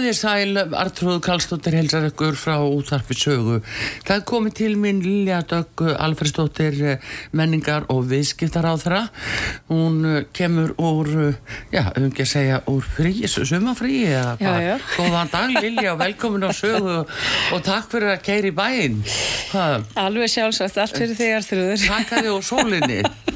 Komið þér sæl, Artrúð Kallstóttir helsar ykkur frá útvarpi sögu. Það komið til minn Lilja Dögg Alfredsdóttir menningar og viðskiptar á þeirra. Hún eh, kemur úr, eh, já, um ekki að segja, úr frí, sumafrí eða hvað. Já, já. Góðan dag Lilja og velkomin á sögu og takk fyrir að keira í bæinn. Alveg sjálfsagt, allt fyrir þig Arþrúður. Takkaði úr sólinni.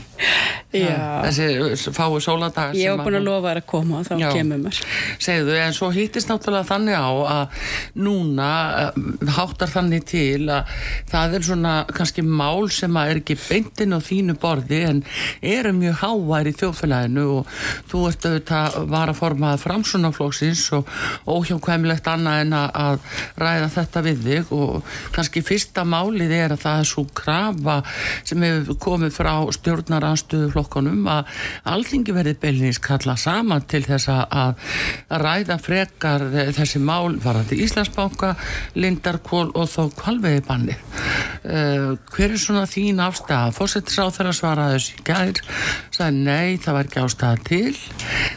Þessi eh, fáu sóladag ég hef búin að lofa þér að koma og þá Já. kemur mér. segðu, en svo hýttist náttúrulega þannig á að núna uh, háttar þannig til að það er svona kannski mál sem að er ekki beintin á þínu borði en eru mjög hávær í þjóðfélaginu og þú ert auðvitað var að forma framsunaflóksins og óhjákvæmilegt annað en að, ræða þetta við þig og kannski fyrsta málið er að það er svo krafa sem hefur komið frá stjórnaranstöðu flokkonum að alþingi verði beilinins kalla saman til þess að að ræða frekar þessi mál varandi Íslandsbanka, Lindarkól og þó kvalvegi banni. Uh, hver er svona þín afstæða? Fórsetisráð þeirra svaraði þessi gær, sagði nei, það var ekki ástæða til.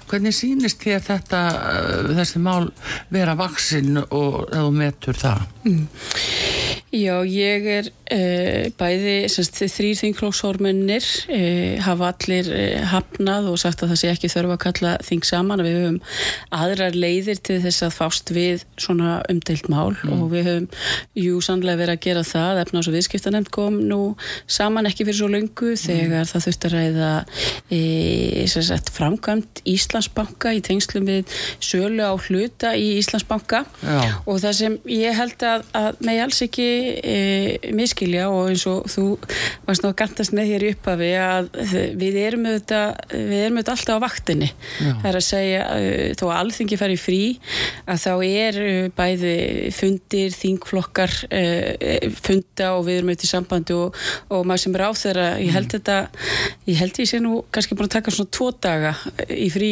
Hvernig sýnist þér þetta, uh, þessi mál vera vaksinn og þú metur það? Já, ég er uh, bæði, þrýr þingflókshormennir uh, hafa allir uh, hafnað og sagt að það sé ekki þörfa að kalla þing saman. Við höfum aðrar leiðir til þess að fást við svona umdeilt mál og við höfum, jú, sannlega verið að gera það. Efna og viðskiptanemnd kom nú saman ekki fyrir svo löngu þegar það þurfti að ræða e, framkvæmt Íslandsbanka í tengslum við sölu á hluta í Íslandsbanka. Já. og það sem ég held að, að með alls ekki e, miskilja og eins og þú varst ná að gantast með hér í upphafi að við erum auðvitað, við erum auðvitað alltaf á vaktinni. Já. það er að segja uh, þó að alþingi fari frí að þá er bæði fundir, þingflokkar uh, funda og við erum auðvitað í sambandi og, og maður sem er á þeirra ég held þetta, ég held ég sé nú kannski búin að taka svona tvo daga í frí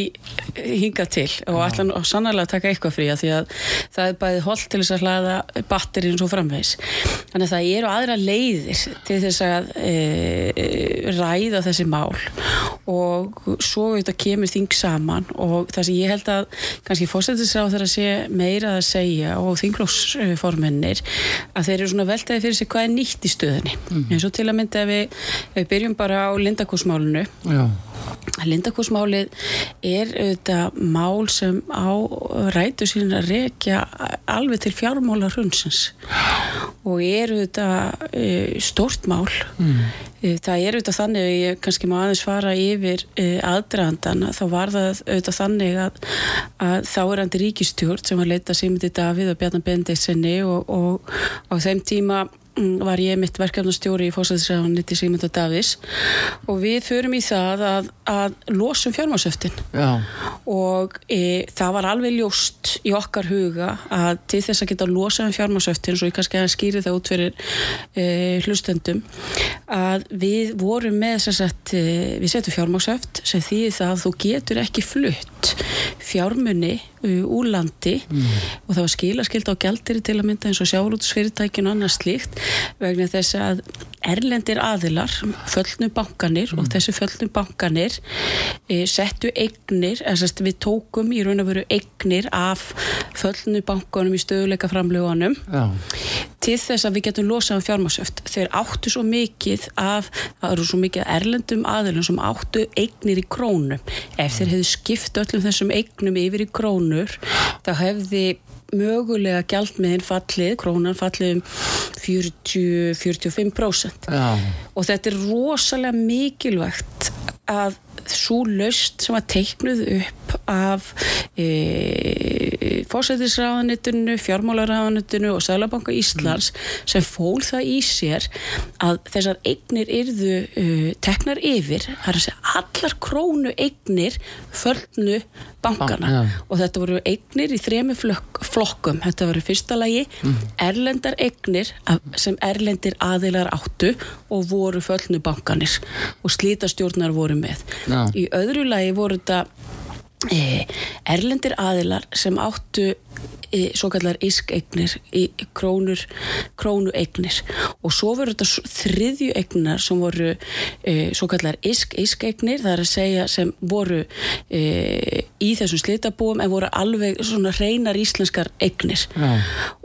hinga til og allan og sannarlega taka eitthvað frí að því að það er bæði holdt til þess að hlaða batterinn svo framvegs þannig að það eru aðra leiðir til þess að e, ræða þessi mál. Og svo auðvitað kemur þing saman og það sem ég held að kannski fórsættisráð þeirra sé meira að segja og þinglóksformennir að þeir eru svona veltaði fyrir sig hvað er nýtt í stöðunni. Eins og til að mynda ef við, við byrjum bara á Lindakúsmálunu Já. Lindakúsmálið er auðvitað mál sem á rætu sín að rekja alveg til fjármála hrunsins og er auðvitað e, stórt mál mm. það er auðvitað þannig að ég kannski má aðeins fara yfir e, aðdraðandan þá var það auðvitað þannig að, að þá er andi ríkistjórn sem var leita Simiti Davíð og Bjarnar Bendiksenni og, og á þeim tíma var ég mitt verkefnastjóri í fórsæðisræðunni Sigmund og Davís og við förum í það að, að losum fjármásöftin Já. og e, það var alveg ljóst í okkar huga að til þess að geta losað um fjármásöftin svo ég kannski að skýri það út fyrir e, hlustendum að við vorum með sem sagt, e, við setjum fjármásöft sem þýðir það að þú getur ekki flutt fjármunni úr landi. Og það var skilaskild á gældir til að mynda eins og sjáurútusfyrirtækinu og annað slíkt vegna þess að erlendir aðilar, föllnu bankanir og þessi föllnu bankanir e, settu eignir, eða sérst við tókum í raun og veru eignir af föllnu bankanum í stöðuleika framlögunum. Til þess að við getum losað um fjármásöft þeir áttu svo mikið af það eru svo mikið erlendum aðilum sem áttu eignir í krónum ef þeir hefðu skipt öllum þessum eignum yfir í krónur þá hefði mögulega gjaldmiðin fallið, krónan fallið um 40-45% og þetta er rosalega mikilvægt að svo löst sem var teiknuð upp af e, fórsættisráðanitinu, fjármálaráðanitinu og Sælabanka Íslands mm. sem fól það í sér að þessar eignir yrðu uh, teknar yfir, það er að segja allar krónu eignir föllnu bankana Bank, ja. og þetta voru eignir í þremi flokkum, þetta voru fyrsta lagi mm. erlendar eignir sem erlendir aðilar áttu og voru föllnu bankanir og slítastjórnar voru með ja. í öðru lagi voru þetta erlendir aðilar sem áttu e, svo kallar isk-eignir krónur, krónu-eignir og svo voru þetta þriðju eignar sem voru e, svo kallar isk-isk-eignir það er að segja sem voru e, í þessum slitabúum en voru alveg svona reynar íslenskar eignir ja.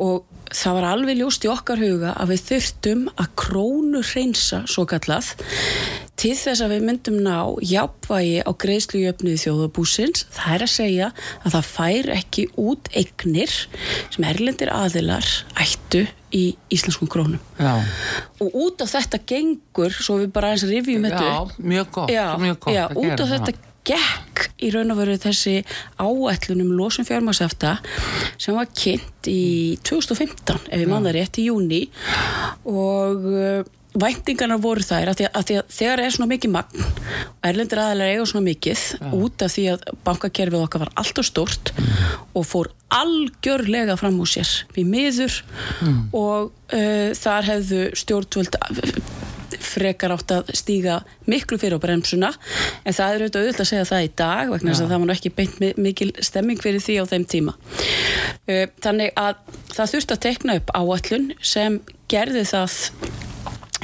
og það var alveg ljóst í okkar huga að við þurftum að krónu reynsa svo kallað til þess að við myndum ná jápvægi á greiðslujöfnið þjóðabúsins það er að segja að það fær ekki út eignir sem erlendir aðilar ættu í íslenskum krónum. Já. og út af þetta gengur svo við bara eins rivjum þetta mjög gott, já, mjög gott já, út af þetta gekk í raun og veru þessi áætlunum losum fjármagsefta sem var kynnt í 2015 ef ég manna rétt í júni og væntingarnar voru þær að því að, að þegar er svona mikið magn og erlendir aðalega eiga svona mikið ja. út af því að bankakerfið okkar var alltaf stort mm. og fór algjörlega fram úr sér við miður mm. og uh, þar hefðu stjórnvöld frekar átt að stíga miklu fyrir á bremsuna. En það er auðvitað auðvitað að segja það í dag vegna þess ja. að það var ekki beint mikil stemming fyrir því á þeim tíma. Þannig að það þurft að tekna upp áallun sem gerði það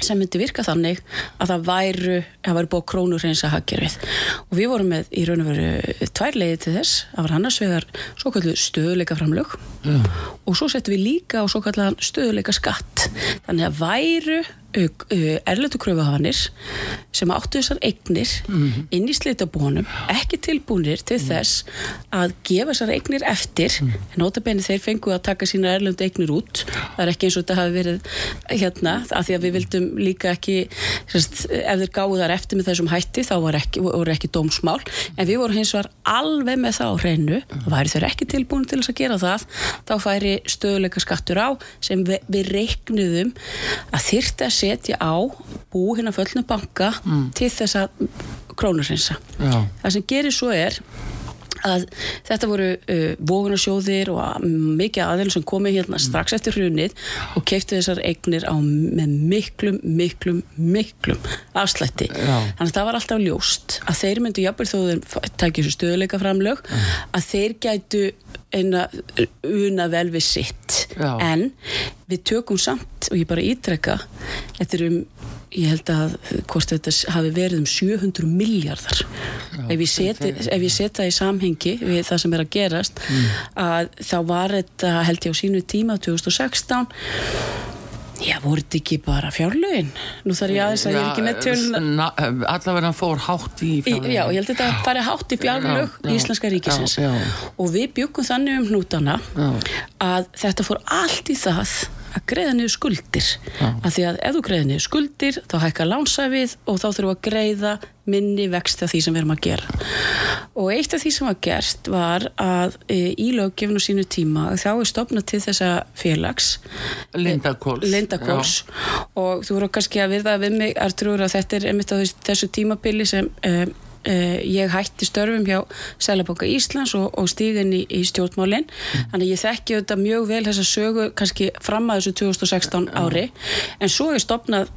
sem myndi virka þannig að það væru, það væri búið krónur eins að haggerfið og við vorum með í raun og veru tvær leiði til þess. Það var annars vegar svo kallu stöðuleika framlög mm. og svo settum við líka á svo kallu stöðuleika skatt þannig að væru erlendu kröfuhafanir sem áttu þessar eignir mm -hmm. inn í slitabónum ekki tilbúinir til mm. þess að gefa þessar eignir eftir mm. en notabenni þeir fengu að taka sína erlendu eignir út það er ekki eins og þetta hafi verið hérna af því að við vildum líka ekki sérst, ef þeir gáðu þar eftir með þessum hætti þá voru ekki, voru ekki dómsmál en við vorum hins vegar alveg með það á hreinu og væri þeir ekki tilbúin til þess að gera það þá færi stöðuleika skattur á sem við, við reiknuðum að þyrta að setja á bú hérna föllnu banka mm. til þess að krónursinsa. Það sem gerir svo er að þetta voru uh, vogunarsjóðir og mikið aðeins sem komi hérna strax eftir hrunið og keiptu þessar eignir á með miklum, miklum, miklum afslætti. Já. Þannig að það var alltaf ljóst að þeir myndu jafnveg þó þeir tækja þessu stöðuleika framlög að þeir gætu eina una vel við sitt Já. en við tökum samt og ég bara ítrekka þetta er um, ég held að hvort þetta hafi verið um 700 miljardar ef ég seti það í samhengi við það sem er að gerast mm. að þá var þetta held ég á sínu tíma 2016 Já, voru þetta ekki bara fjárlögin? Nú þarf ég aðeins að ég er ekki með tölun Allavega fór hátt í fjárlögin Já, ég held að þetta fari hátt í fjárlög í Íslenska ríkisins já, já. og við byggum þannig um hnútana já. að þetta fór allt í það að greiða niður skuldir. Af því að ef þú greiða niður skuldir þá hækkar lánsæfið og þá þurfum að greiða minni vext af því sem við erum að gera. Og eitt af því sem var gerst var að e, í löggefinu sínu tíma þá er stopnað til þessa félags. Lindakóls, Lindakóls. og þú voru kannski að virða við mig að þetta er einmitt á þessu tímabili sem e, Uh, ég hætti störfum hjá Sælaboka Íslands og, og stíðin í, í stjórnmálinn mm. þannig ég þekki auðvitað mjög vel þessa sögu kannski fram að þessu 2016 ári. En svo er stopnað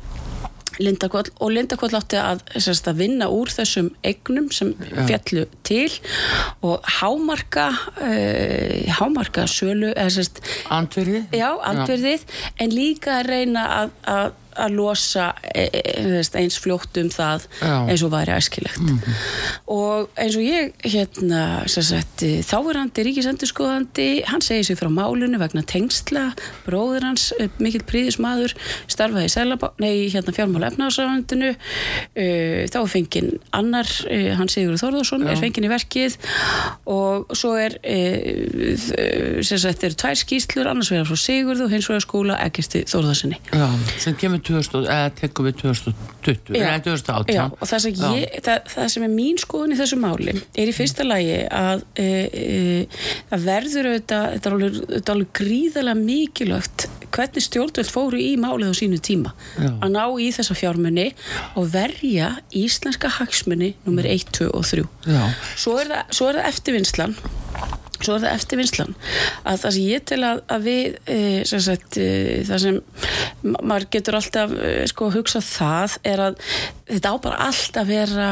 Lindakoll og Lindakoll átti að, að vinna úr þessum egnum sem ja. fjallu til og hámarka uh, hámarka sölu andverðið, en líka að reyna að, að að losa e, e, eins fljótt um það Já. eins og væri æskilegt. Og eins og ég hérna sagt, þáverandi ríkisendurskoðandi hann segir sér frá málunu vegna tengsla bróður hans, mikill príðismadur starfaði í hérna fjármála efnaðsafandinu þá er fenginn annar hann Sigur Þórðarsson, Já. er fenginn í verkið. Og svo er sagt, eru tvær skýslur annars vegar frá Sigurð og hins vegar skóla Eggerti Þórðarssoni Já, sem kemur 2000, eða tekum við 2020, Já. eða 2018. Já, og það sem, ég, það, það sem er mín skoðun í þessu máli er í fyrsta lagi að e, e, það verður auðvitað, þetta er alveg, þetta alveg gríðarlega mikilvægt hvernig stjórnvöld fóru í málið á sínu tíma Já. að ná í þessa fjármunni og verja íslenska hagsmunni nummer 1, 2 og 3 Já, svo er það, svo er það eftirvinnslan svo er það eftirvinnslan. Að það sem ég tel að, að við e, sem sagt, e, það sem ma- maður getur alltaf e, sko hugsað það er að þetta á bara allt að vera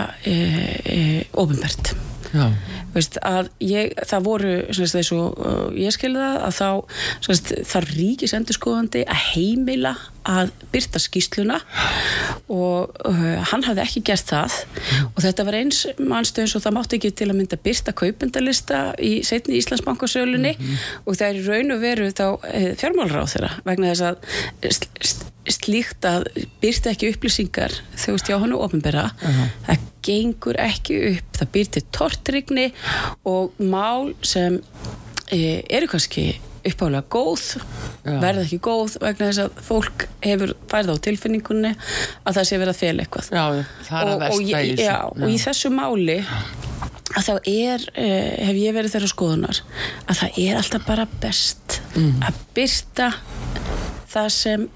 ofinbært Veist, að ég, það voru eins og uh, ég skilði það að þá sagt, þarf ríkis endurskoðandi að heimila að byrta skýsluna og uh, hann hafði ekki gert það. Og þetta var eins mannstu eins og það mátti ekki til að mynda byrta kaupendalista í setni Íslandsbankasölunni. Og það er í raun og veru þá uh, fjármálráð þeirra vegna þess að sl sl slíkt að byrta ekki upplýsingar þegar hjá hann og ofinbera það gengur ekki upp það býr til tortrygni og mál sem e, eru kannski uppálega góð Já. verða ekki góð vegna þess að fólk hefur færð á tilfinningunni að það sé verið að fela eitthvað. Já, er og, og, ég, já, og í þessu máli að þá er, uh, hef ég verið þeirra skoðunar að það er alltaf bara best að byrta það sem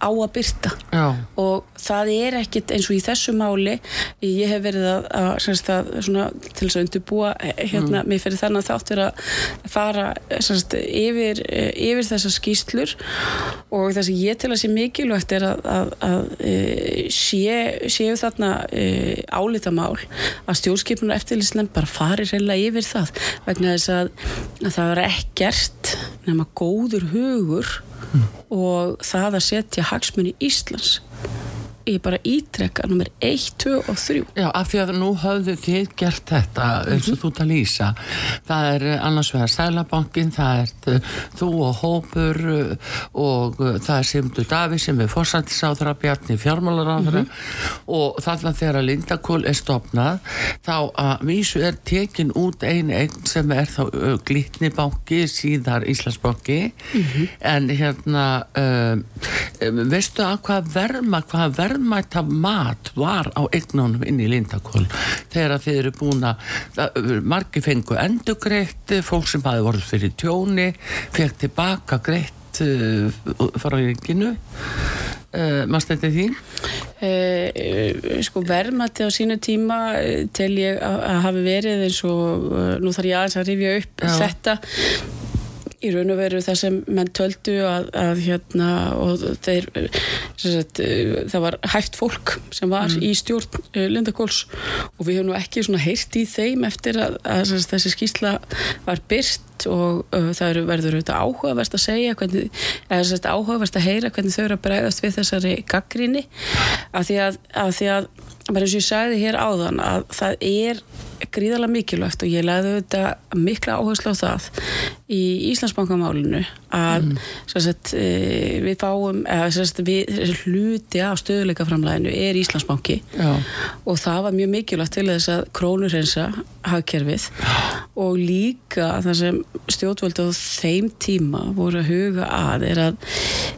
á að byrta Já, og það er ekkit eins og í þessu máli ég hef verið að, að, semst, að svona, til þess að undirbúa hérna, mér fyrir þannig að þátt verið að fara semst, yfir, yfir þessar skýslur og það sem ég tel að sé mikilvægt er að, að, að e, sé, séu þarna e, álitamál að stjórnskipunar eftirlýsnefn bara fari reyna yfir það. Vegna þess að, að það var ekkert nema góður hugur og það að setja hagsmunni Íslands ég bara ítrekka nummer 1, 2 og 3 já, af því að nú höfðu þið gert þetta eins og þú ert að lýsa. Það er eh, annars vegar Sælabankin, það er eh, þú og Hópur eh, og það er Simdur Davíð sem er fórsættisáðra, Bjarni fjármálaráðra og þarna þegar að Lindakól er stopnað þá að vísu er tekin út ein eign sem er þá Glitnibanki, síðar Íslandsbanki. En hérna um, veistu að hvað verma, hvað verðmæta mat var á eignunum inn í Lindakól þegar að þið eru búin að margir fengu endugreitt fólk sem hafi voruð fyrir tjóni fekk tilbaka greitt uh, frá ringinu uh, maður stætti því? Uh, sko verðmætti á sínu tíma tel ég að, hafi verið eins og nú þarf ég aðeins að rifja upp Já. þetta í raun og veru það sem menn töldu að, að hérna og þeir sagt, það var hæft fólk sem var í stjórn uh, Lindakóls og við höfum nú ekki svona heyrt í þeim eftir að, að sagt, þessi skýsla var byrt og uh, það eru verður auðvitað áhugavert að segja hvernig, eða sagt áhugavert að heyra hvernig þau eru að bregðast við þessari gaggrinni af því að, að því að bara eins og ég sagði hér áðan að það er gríðarlega mikilvægt og ég lagði auðvitað mikla áherslu á það í Íslandsbankamálinu að mm. sagt, e, við fáum eða sagt, við, hluti af stöðuleikaframlæðinu er Íslandsbanki Já. og það var mjög mikilvægt til þess að krónurhensa hagkerfið og líka það sem stjórnvöldu á þeim tíma voru að huga að er að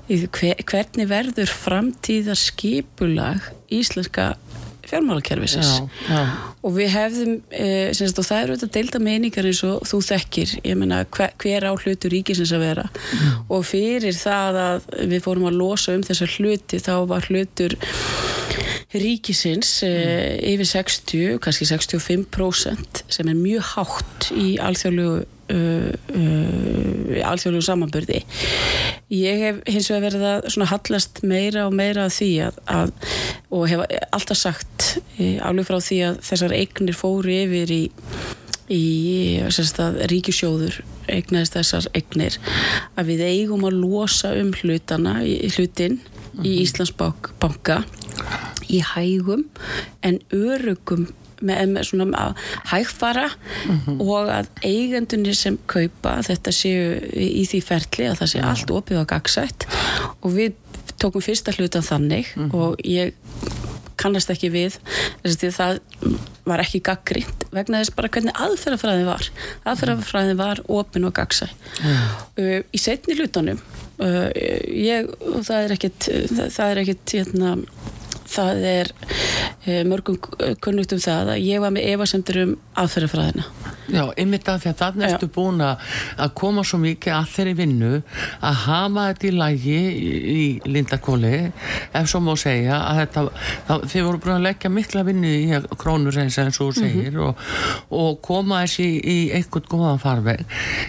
hver, hvernig verður framtíðar skipulag íslenska fjármálakerfisins. Já, já. og við hefðum e, semst, og það eru þetta deilda meiningar eins og þú þekkir. Ég meina hver, hver á hlutur ríkisins að vera? Og fyrir það að við fórum að losa um þessar hluti þá var hlutur ríkisins e, yfir 60, kannski 65% sem er mjög hátt í alþjóðlegu alþjóðlegu samanbörði ég hef hins vegar verið að svona hallast meira og meira að því að, að og hef alltaf sagt uh, alveg frá því að þessar eignir fóru yfir í í ríkisjóður eignaðist þessar eignir að við eigum að losa um hlutana hlutin mm -hmm. í mhm. Íslandsbanka í hægum en örugum með, með svona hægfara mm -hmm. og að eigendunni sem kaupa þetta séu í því ferli að það sé allt opið og gagsætt og við tókum fyrsta hlutan þannig mm -hmm. og ég kannast ekki við þess að það var ekki gaggrind vegna þess bara hvernig aðferðafræðin var aðferðafræðin var ofin og gagsæ mm. uh, í setni hlutunum uh, ég, það er ekkit það er ekkit hérna það er mörgum kunnugt um það að ég var með evasendur um aðferðafræðina Já, einmitt af því að þannig ertu búin að koma svo mikið að þeirri vinnu að hafa þetta í lægi í Lindakóli ef svo má segja að þetta það, þið voru búin að leggja mikla vinnu í krónur eins og þú mhm. segir mm -hmm. og, og koma þessi í, í einhvern góðan farveg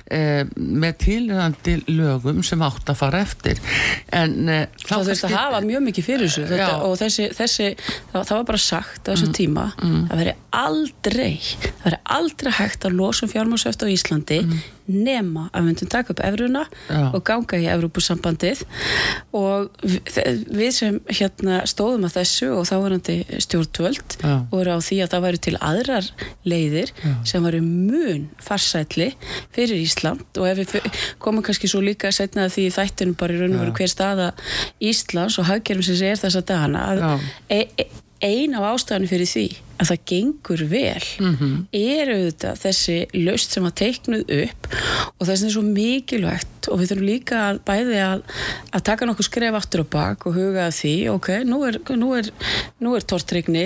e, með tilræðandi lögum sem átt að fara eftir en e, það þurfti að hafa mjög mikið fyrir þessu þetta, og þessi, þessi það, það var bara sagt á þessu mm, tíma mm. það veri aldrei það veri aldrei hægt að losa um fjármásöft á Íslandi mm nema að við myndum taka upp efruuna Já. og ganga í Evrópusambandið og við sem hérna stóðum að þessu og þá varandi stjórnvöld Já. voru á því að það væri til aðrar leiðir Já. sem varu mun farsætli fyrir Ísland og ef við komum kannski svo líka að setna því þættunum bara í raun og veru hver staða Íslands og hagkerfum sem sé er þessa dagana að e e ein af ástæðanum fyrir því að það gengur vel mm -hmm. er auðvitað þessi löst sem að teiknuð upp og það er svo mikilvægt og við þurfum líka að bæði að, að taka nokkuð skref aftur og bak og huga því ok, nú er, nú er, nú er tortrygni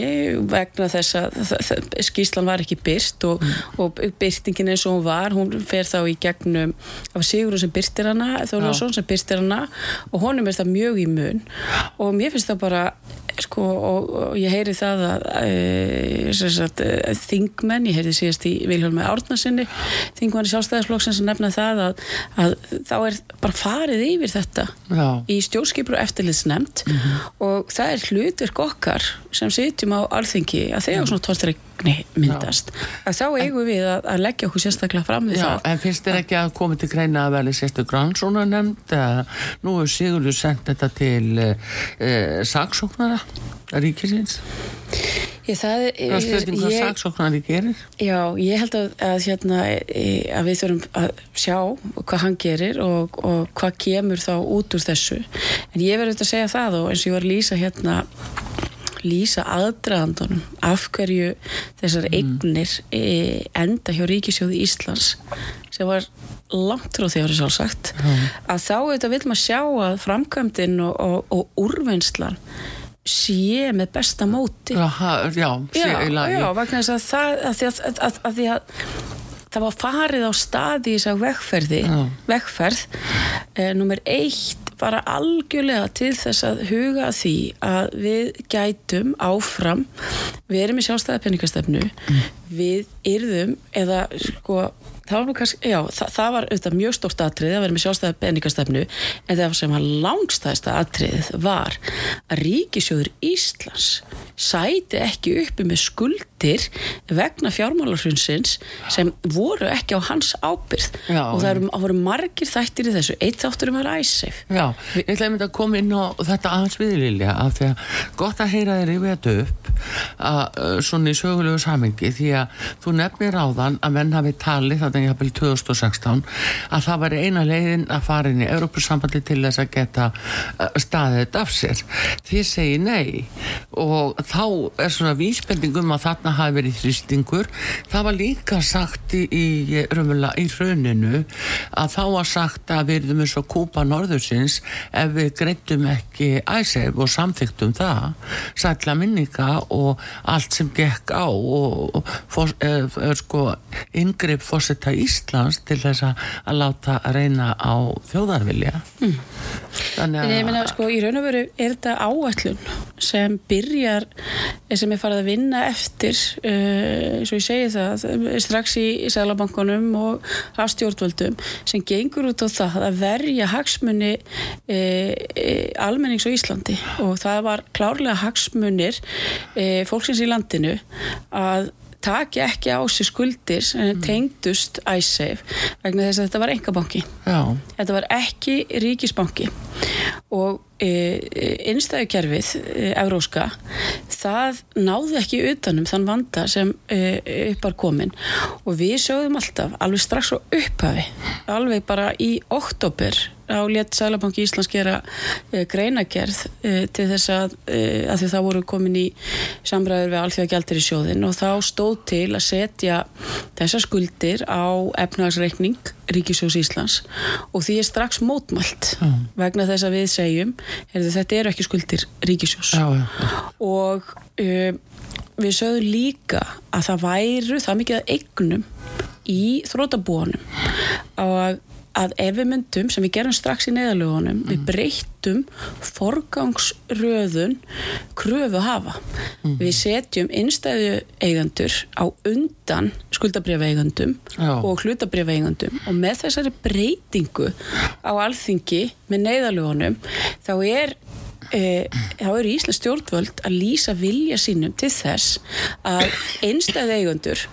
vegna þess að skýslan var ekki byrst og, mm. og byrtingin eins og hún var hún fer þá í gegnum af Sigurður sem byrstir hana Þólarsson sem byrstir hana og honum er það mjög í mun og mér finnst það bara sko og, og ég heyri það að e, sagt, e, þingmenn, ég heyri síðast í Vilhelm Árnarsinni, þingmenn í sjálfstæðisflokksins sem nefna það að, að þá er bara farið yfir þetta Já. í stjórnskipur og eftirlitsnefnd mm -hmm. og það er hlutverk okkar sem sitjum á alþingi að þegar svona tórstregni myndast að þá eigum við að, að leggja okkur sérstaklega fram við Já, það. En finnst þér ekki að komið til greina að verði sérstaklega grannsóna nefnd nú er Sigurður sendt þetta til e, saksóknara ríkisins. Ég, það er Það er spurning hvað saksóknari gerir. Já, ég held að, að, hérna, að við þurfum að sjá hvað hann gerir og, og hvað kemur þá út úr þessu. En ég verður að segja það og eins og ég var að lýsa hérna lýsa aðdraðandunum af hverju þessar mm. eignir e, enda hjá Ríkisjóði Íslands sem var langt frá því að það er sjálfsagt mm. að þá þetta vil maður sjá að framkvæmdinn og, og, og úrvinnslan sé með besta móti Aha, já, já, já, vegna þess að það að því að, að, að, því að það var farið á staði í þess að vegferði vegferð eh, nummer eitt bara algjörlega til þess að huga því að við gætum áfram við erum í sjálfstæða peningastefnu mm. Við yrðum eða sko það var, kannski, já, það, það var auðvitað mjög stórt atrið að vera með sjálfstæða peningastefnu en það sem var langstæðista atrið var að Ríkisjóður Íslands sæti ekki uppi með skuldir vegna fjármálarhrunsins sem voru ekki á hans ábyrð já, og það voru, voru margir þættir í þessu. Eitt þátturum var æsif Já, ég ætlaði myndi að koma inn á þetta aðeins viðlilja af því að gott að heyra þér yfir þetta upp að svona í sögulegu samengi því að þú nefnir á þann að menn hafi talið í april 2016 að það var eina leiðin að fara inn í Európusambandi til þess að geta staðið af sér. Þið segi nei og þá er svona vísbendingum að þarna hafi verið þrýstingur. Það var líka sagt í, í, í rauninu að þá var sagt að við erum eins og kúpa norðursins ef við greitum ekki æsef og samþygtum það sætla minninga og allt sem gekk á og for, er, er sko yngripp fórsetta Íslands til þess að láta reyna á þjóðarvilja mm. þannig að en, meina, sko, í raun og veru er þetta áallun sem byrjar sem er farið að vinna eftir eins og ég segi það strax í, í Sælabankunum og afstjórnvöldum sem gengur út á það að verja hagsmunni uh, uh, almennings á Íslandi og það var klárlega hagsmunir fólksins í landinu að taki ekki á sig skuldir sem tengdust iSafe vegna þess að þetta var engabanki þetta var ekki ríkisbanki. Og e, innstæðukerfið e, euróska það náði ekki utanum þann vanda sem e, upp var komin og við sögðum alltaf alveg strax á upphafi alveg bara í oktober á létt Sælabanki Íslands gera e, greinagerð e, til þess að, e, að því það voru komin í samræður við alþjóða gældir í sjóðin og þá stóð til að setja þessar skuldir á efnagsreikning Ríkisjós Íslands og því er strax mótmælt vegna þess að við segjum heyrðu, þetta eru ekki skuldir Ríkisjós já, já. og við sögðum líka að það væru það mikið að eignum í þrótabúanum og að ef við myndum, sem við gerum strax í neðalögunum, við breyttum forgangsröðun kröfu hafa. Við setjum innstæðu eigendur á undan skuldabrjöf eigandum Já. og hlutabrjöf eigandum og með þessari breytingu á alþingi með neðalögunum þá er e, þá eru Íslands stjórnvöld að lýsa vilja sínum til þess að einstæð eigundur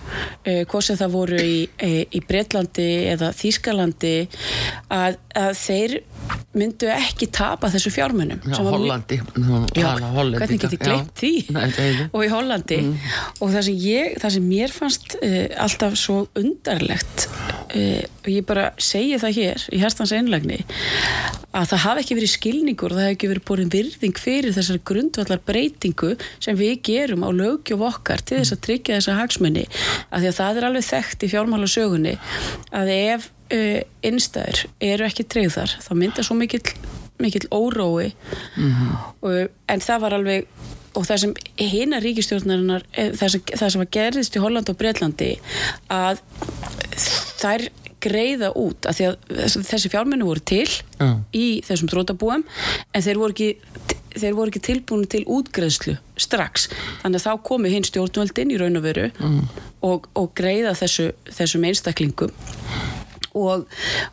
e, hvort sem það voru í, e, í Breitlandi eða Þýskalandi að, að þeir myndu ekki tapa þessu fjármunum Já, Hollandi. Já, hvernig get ég gleymt Já. því? Nei, og í Hollandi. Og það sem, ég, það sem mér fannst alltaf svo undarlegt uh, og ég bara segi það hér í herstans einlægni að það hafi ekki verið skilningur og það hafi ekki verið borin virðing fyrir þessar grundvallar breytingu sem við gerum á lögjöf okkar til þess að tryggja þessa hagsmunni af því að það er alveg þekkt í fjármála sögunni að ef uh, innstæður eru ekki treyðar þá mynda svo mikill, mikill órói. Og, en það var alveg og það sem hina ríkistjórnarinnar eh, það sem, það sem gerðist í Holland og Breitlandi að þær greiða út af því að þess- þessi fjármennu voru til Já. í þessum þrótabúum en þeir voru ekki þeir voru ekki tilbúin til útgreðslu strax, þannig að þá komu hinn stjórnvöldin í raun og veru og, og greiða þessu, þessum einstaklingum. Og,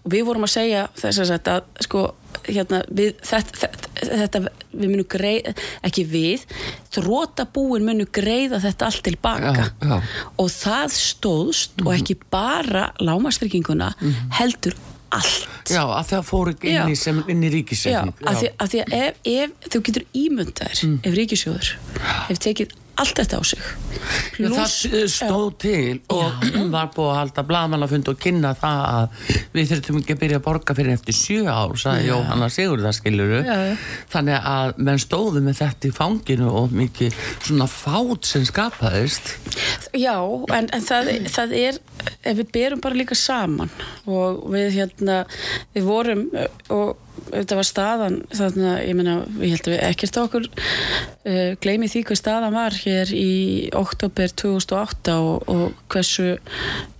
og við vorum að segja þess að þetta sko hérna við þetta, þetta, við munum greið, ekki við þrótabúin munum greiða þetta allt tilbaka Já, já. og það stóðst og ekki bara lámastrygginguna heldur allt. Já, að það fór ekki inn í, Já. sem, inn í Já, ríkisreikning að því, að ef, ef þú getur ímyndaðir ef ríkisjóður hef tekið allt þetta á sig Já, það stóð til og var búið að halda blaðmannafund og kynna það að við þurftum ekki að byrja að borga fyrir eftir sjö ár, sagði Jóhanna Sigurða skiluru. Já, já. Þannig að menn stóðu með þetta í fanginu og mikið svona fát sem skapaðist. Já, en, en það, það er ef við berum bara líka saman og við hérna við vorum og þetta var staðan þannig að ég meina, ég held að við ekkert okkur uh, gleymi því hvað staðan var hér í oktober 2008 og, og hversu,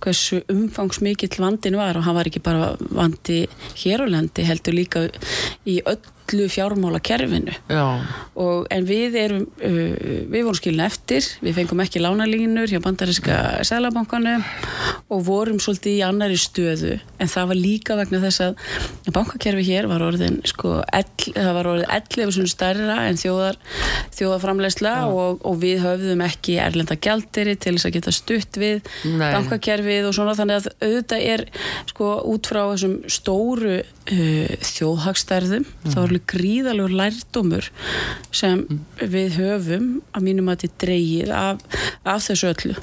hversu umfangsmikill vandin var og hann var ekki bara vandi hér á landi heldur líka í öllu fjármála kerfinu Já, og, en við erum uh, við vorum skilin eftir, við fengum ekki lánalínur hjá bandaríska sælabankanum og vorum svolítið í annari stöðu. En það var líka vegna þess að bankakerfi hér var orðin sko, ell, það var orðið 11 svona stærra en þjóðar, þjóðarframleysla og, og við höfðum ekki erlenda gjaldiri til þess að geta stutt við Nei. bankakerfið og svona. Þannig að auðvitað er sko út frá þessum stóru uh, þjóðhagstærðum þá er alveg gríðalegur lærdómur sem við höfum að mínum að þetta dreigið af, af þessu öllu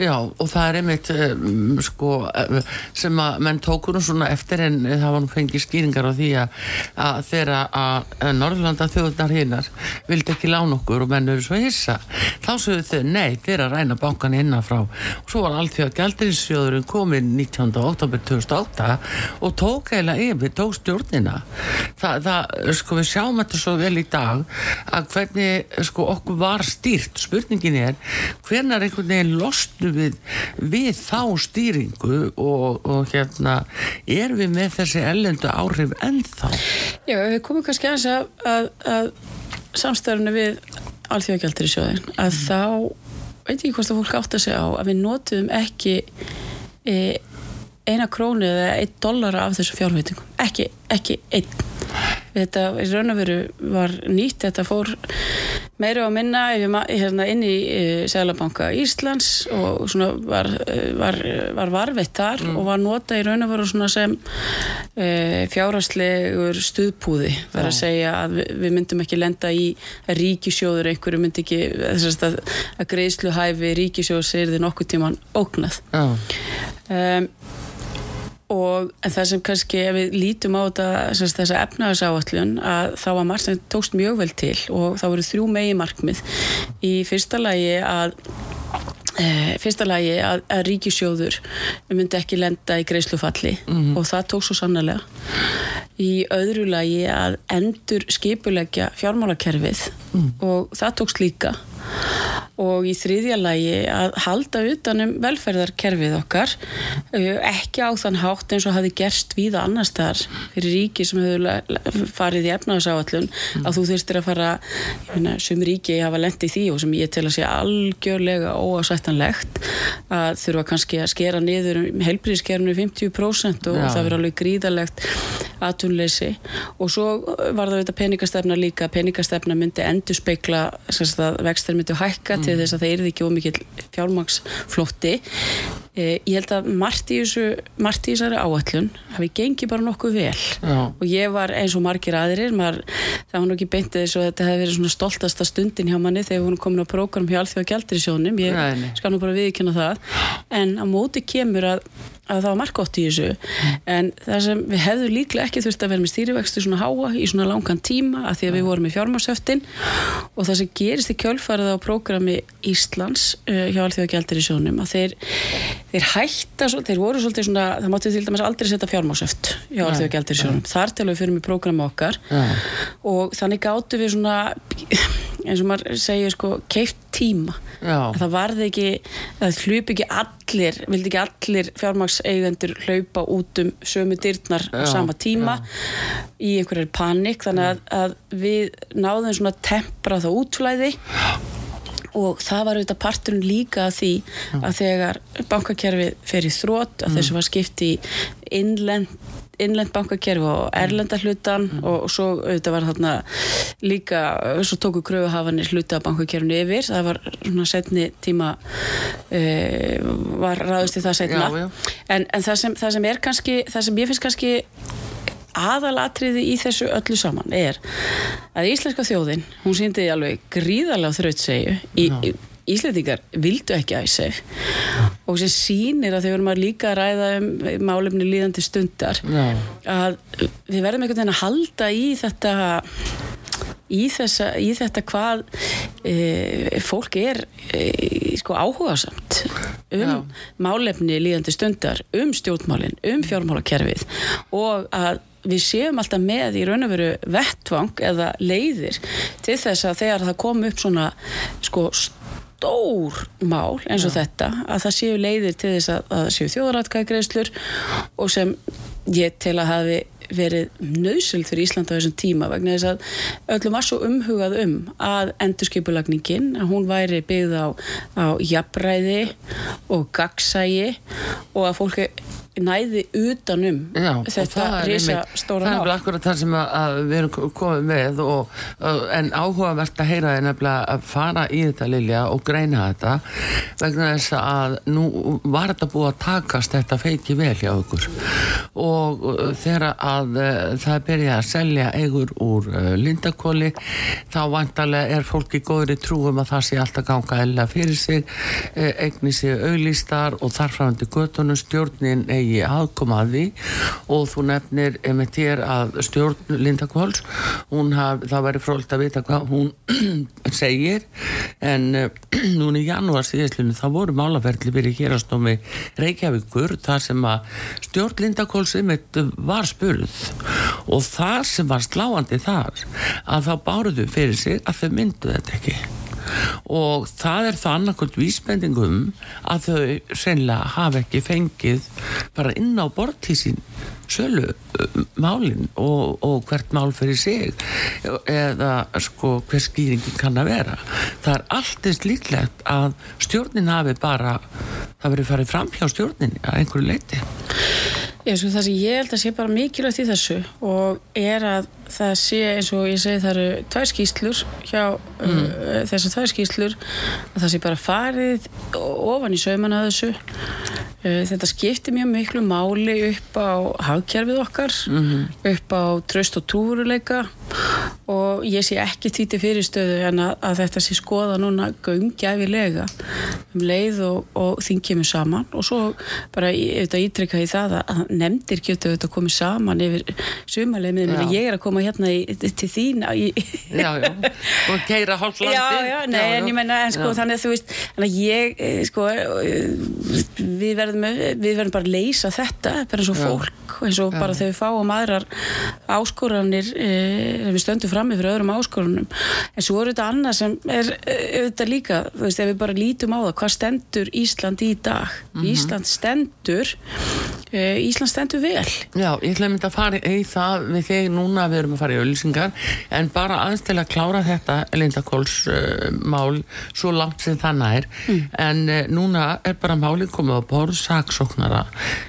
já, og það er einmitt um, sko, eh, sem að menn tókur nú svona eftir en það var nú fengið skýringar á því að, að þeirra að að Norðurlanda þjóðunar hinnar vildi ekki lána okkur og menn eru svo hissa þá sögðu þau, nei, þeir að ræna bankan innanfrá og svo var allþjóð gældinsjóðurinn komin 19. oktober 2008 og tók eiginlega yfir, tók stjórnina það, það, sko við sjáum þetta svo vel í dag að hvernig sko okkur var stýrt spurningin er, hvernar einhvern veginn losnu við, við þá stýringu og, og hérna er við með þessi ellendu áhrif ennþá? Já, við komum kannski aðeins að, að, að samstæðurinn við alþjóðagjaldir í sjóðin að þá veit ég hvort að fólk átt að segja á að við notuðum ekki e, eina krónu eða einn dollara af þessu fjárveitingum. Ekki, ekki einn þetta í raun og veru var nýtt, þetta fór meira og minna hérna, inn í e, Sælabanka Íslands og svona var, e, var, var varveitt þar mm. og var nota í raun og veru svona sem e, fjárhastlegur stuðpúði, verður að segja að við, við myndum ekki lenda í ríkisjóður, einhverju myndi ekki þess að, að greiðsluhæfi ríkisjóður segir þið nokkuð tíman ógnað um, og það sem kannski ef við lítum á þetta þessa efnagasáallun að þá var margt sem tókst mjög vel til og þá voru þrjú megi markmið í fyrsta lagi að e, fyrsta lagi að, að ríkisjóður myndi ekki lenda í greiðslufalli mm -hmm. og það tók svo sannlega í öðru lagi að endur skipulegja fjármálakerfið mm. og það tókst líka og í þriðja lagi að halda utanum velferðarkerfið okkar uh, ekki á þann hátt eins og hafi gerst víða annar staðar fyrir ríki sem hefur farið í efnagsáallun mm. að þú þurftir að fara finna, sem ríki hafa lendið því og sem ég tel að sé algjörlega óásættanlegt að þurfa kannski að skera niður um helbriðskerfnu 50% og Já. það verður alveg gríðalegt aðtunleysi og svo var það peningastefna líka peningastefna myndi endur speikla vextar myndu hækka mm. til þess að það er ekki ómikið fjármagsflótti eh, ég held að margt í margt þessari áallun hafi gengið bara nokkuð vel. Já. og ég var eins og margir aðrir maður, það var nokkið beintið þess að þetta hefði verið stoltasta stundin hjá manni þegar hún komin á prógram hjá Alþjóða Gjaldirisjónum ég Nei. skal nú bara viðkynna það. En á móti kemur að að það var margótt í þessu. En það sem við hefðum líklega ekki þurft að vera með stýrivextu svona háa í svona langan tíma að því að við vorum í fjármársöftin og það sem gerist í kjölfarið á prógrami Íslands uh, hjá Alþjóðagjaldir í sjónum að þeir, þeir hætta svo, þeir voru svolítið svona, það máttu til dæmis aldrei setja fjármársöft hjá Alþjóðagjaldir í sjónum þar til við fyrir með prógrami okkar. Ja. og þannig gáttu við svona eins og maður segir sko keift tíma. Já. það varði ekki, það hljup ekki allir, vildi ekki allir fjármagseigendur hlaupa út um sömu dyrtnar á sama tíma Já. í einhverjar panik. Þannig að, að við náðum svona tempra það útflæði og það var auðvitað parturinn líka að því að þegar bankakerfið fer í þrótt að mm. þessu var skipt í innlend innlend bankakerfi og erlenda hlutan mm. og, og svo auðvitað var þarna líka, svo tóku kröfuhafanir hluta bankakerfinu yfir, það var svona setni tíma uh, var ráðist í það setna já, já. En, en það sem, það sem er kannski það sem ég finnst kannski aðalatriði í þessu öllu saman er að íslenska þjóðin hún síndi alveg gríðarlega þraut segju í, í Íslandingar vildu ekki æsef og sem sínir að þau verðum að líka ræða um málefni líðandi stundar Já. að við verðum einhvern veginn að halda í þetta í, þessa, í þetta hvað e, fólk er e, sko áhugasamt um Já. málefni líðandi stundar um stjórnmálinn, um fjármálakerfið og að við séum alltaf með í raun og veru vettvang eða leiðir til þess að þegar það kom upp svona sko stór mál eins og Já. þetta að það séu leiðir til þess að, að það séu þjóðratkæðgreðslur og sem ég til að hafi verið nöðsöld fyrir Íslanda á þessum tíma vegna þess að öllum var svo umhugað um að endurskipulagningin að hún væri byggð á, á jafnræði og gagsægi og að fólki næði utanum Já, þetta risa stóra ná. Það er akkurat það sem að, að við erum komið með og, en áhugavert að heyra er nefnilega að fara í þetta Lilja og greina þetta vegna þess að nú var þetta búið að takast þetta feiki vel hjá okkur og þegar að uh, það byrja að selja eigur úr uh, lindakóli þá vantarlega er fólki góður í trúum að það sé alltaf ganga eða fyrir sig, uh, eigni sig auðlýstar og þarfrandi göttunum stjórnin eigi eigi aðkoma að því. Og þú nefnir þér að stjórn Linda Kváls það væri frólt að vita hvað hún segir. En núna í janúar síðastlunum það voru málaferðli verið hérastómi Reykjavíkur þar sem að stjórn Linda Kváls var spurð. Og það sem var sláandi þar að þá báruðu fyrir sig að þau myndu þetta ekki og það er það annarkvöld vísbendingum að þau sennilega hafa ekki fengið bara inn á bortísin sölu uh, málinn og, og hvert mál fyrir sig eða sko hver skýringin kann að vera. Það er alltins líklegt að stjórnin hafi bara það verið farið fram hjá stjórnin að einhverju leiti Ég, sko, það sem ég held að sé bara mikilvægt í þessu og er að það sé eins og ég segi það eru tvær skýslur hjá mm. uh, þessar tvær skýslur að það sé bara farið ofan í sauman að þessu uh, þetta skiptir mjög miklu máli upp á hagkjærfið okkar mm -hmm. upp á tröst og túruleika og ég sé ekki títi fyrirstöðu en að, að þetta sé skoða núna gömgjafilega um leið og, og þingjum saman og svo bara auðvitað ítrykka í það að nefndir getur auðvitað komið saman yfir sumarlegin ég er að koma hérna í, til þín í, Já, já, og keira hálflandi Já, já, nei, já, en ég menna sko, þannig að þú veist, ég eh, sko, við verðum við verðum bara að leysa þetta bara eins og fólk, eins og bara þegar við fáum aðrar áskoranir eh, við stöndum fram yfir öðrum áskorunum en svo er þetta annað sem er eh, auðvitað líka, þú veist, ef við bara lítum á það hvað stendur Ísland í dag? Mm -hmm. Ísland stendur Ísland stendur vel. Já, ég ætla að mynda að fara í það við þig núna við erum að fara í öllisingar en bara aðeins til að klára þetta lindakólsmál uh, svo langt sem þannig er mm. en uh, núna er bara málið komið á borð saksóknara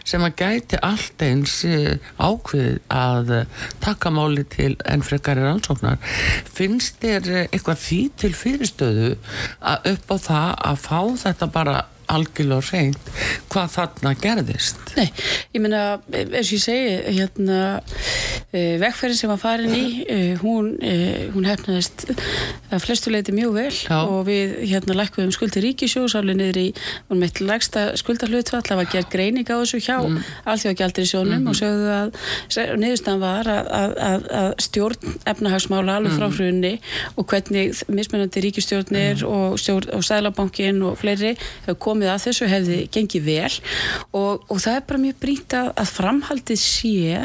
sem að gæti allt eins uh, ákveð að taka máli til enn frekari rannsóknar. Finnst þér eitthvað því til fyrirstöðu að upp á það að fá þetta bara algjörlega reynd hvað þarna gerðist Nei, ég meina, eins og ég segi hérna, uh, vegferðin sem var farin í, uh, hún uh, hún hefnaðist að flestuleiti mjög vel Já. og við hérna lækkuðum skuldi ríkisjós, alveg niður í hún meitt lagsta skuldarhlutfall það var gerð greining á þessu hjá mm. allþjóðgjaldir í sjónum mm og sögðu að niðurstaðan var að, að, að, að stjórn efnahagsmála alveg frá mm. hrunni og hvernig mismunandi ríkistjórnir mm. og, og Sælabankin og fleiri hefur komið komið að þessu hefði gengið vel og, og það er bara mjög brínt að, að framhaldið sé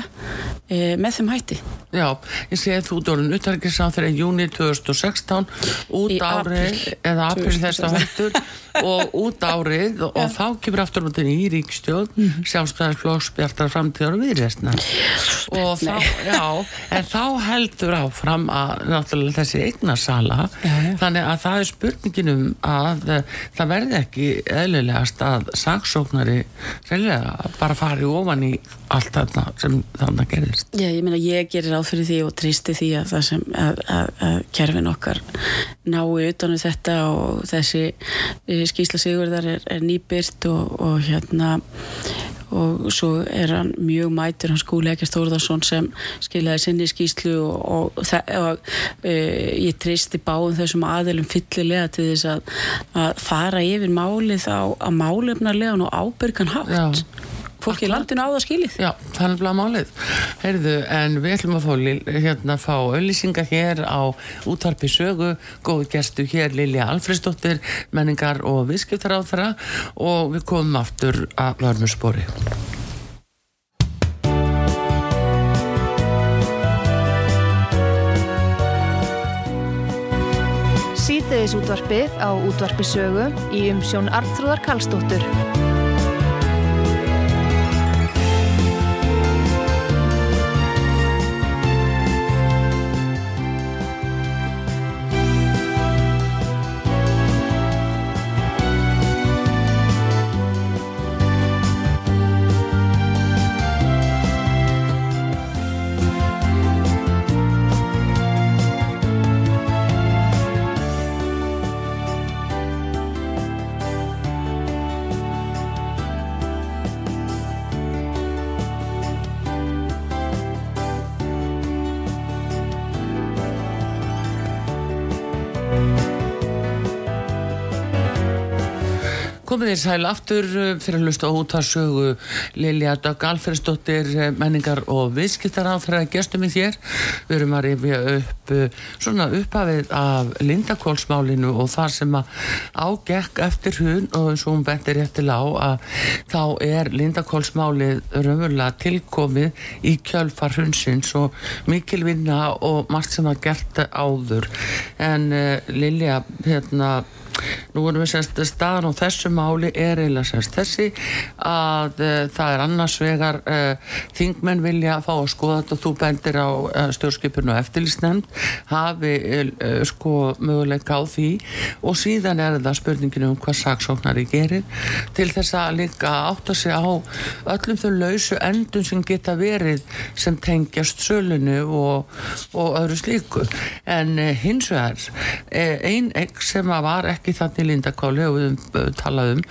e, með þeim hætti. Já, ég sé að þú dórun uttarkiðsá þegar í júni 2016 út árið eða april þess að hættur og út árið og ja. þá kemur aftur út í ríkstjóð mm -hmm. sjálfstæðarflóks bjartar framtíðar og viðræstna og þá, já, en þá heldur áfram að náttúrulega þessi eignarsala þannig að það er spurninginum að það verði ekki eðlilegast að saksóknari bara fari ofan í allt þarna sem þarna gerist. Já, ég meina ég gerir áð fyrir því og tristi því að það sem að, að, að kerfin okkar nái utanu þetta og þessi eh, skýsla Sigurðar er, er nýbyrt og, og hérna og svo er hann mjög mætur hann skúli ekki Stórðarsson sem skiljaði sinni skýslu og, og, og e, ég tristi báðum þessum aðilum fyllilega til þess að, að fara yfir málið á, á málefnarlegan og ábyrgan hátt. Já fólk í landinu á það skilið. Já, þannig að málið. Heyrðu, en við ætlum að fá, hérna, fá auðlýsingar hér á útvarpi sögu. Góð gerstu hér Lilja Alfredsdóttir menningar og viðskiptar á þeirra og við komum aftur að varmurspori Sýteðis útvarpið á útvarpi sögu í umsjón Arnþróðar Kallstóttur komið þér sæl aftur uh, fyrir að hlusta út að sögu Lilja Dögg Alferðsdóttir uh, menningar og viðskiptar á þeirra gestum í þér. Við erum að rifja upp uh, svona upphafið af Lindakólsmálinu og þar sem að ágekk eftir hún og eins og hún bentir réttil á að þá er Lindakólsmálið raunverulega tilkomið í kjölfar hundsins og mikil vinna og margt sem að gert áður en Lilja hérna nú erum við semst staðan á þessu máli er eiginlega semst þessi að uh, það er annars vegar uh, þingmenn vilja fá að skoða þetta. Og þú bendir á uh, stjórnskipinu og eftirlýsnefnd hafi sko möguleika á því. Og síðan er það spurninginu um hvað saksóknari gerir til þess að líka átta sig á öllum þau lausu endun sem geta verið sem tengjast sölunu og, og öðru slíku. En hins vegar ein ekk sem var ekki þannig lindakáli og við um, talaðum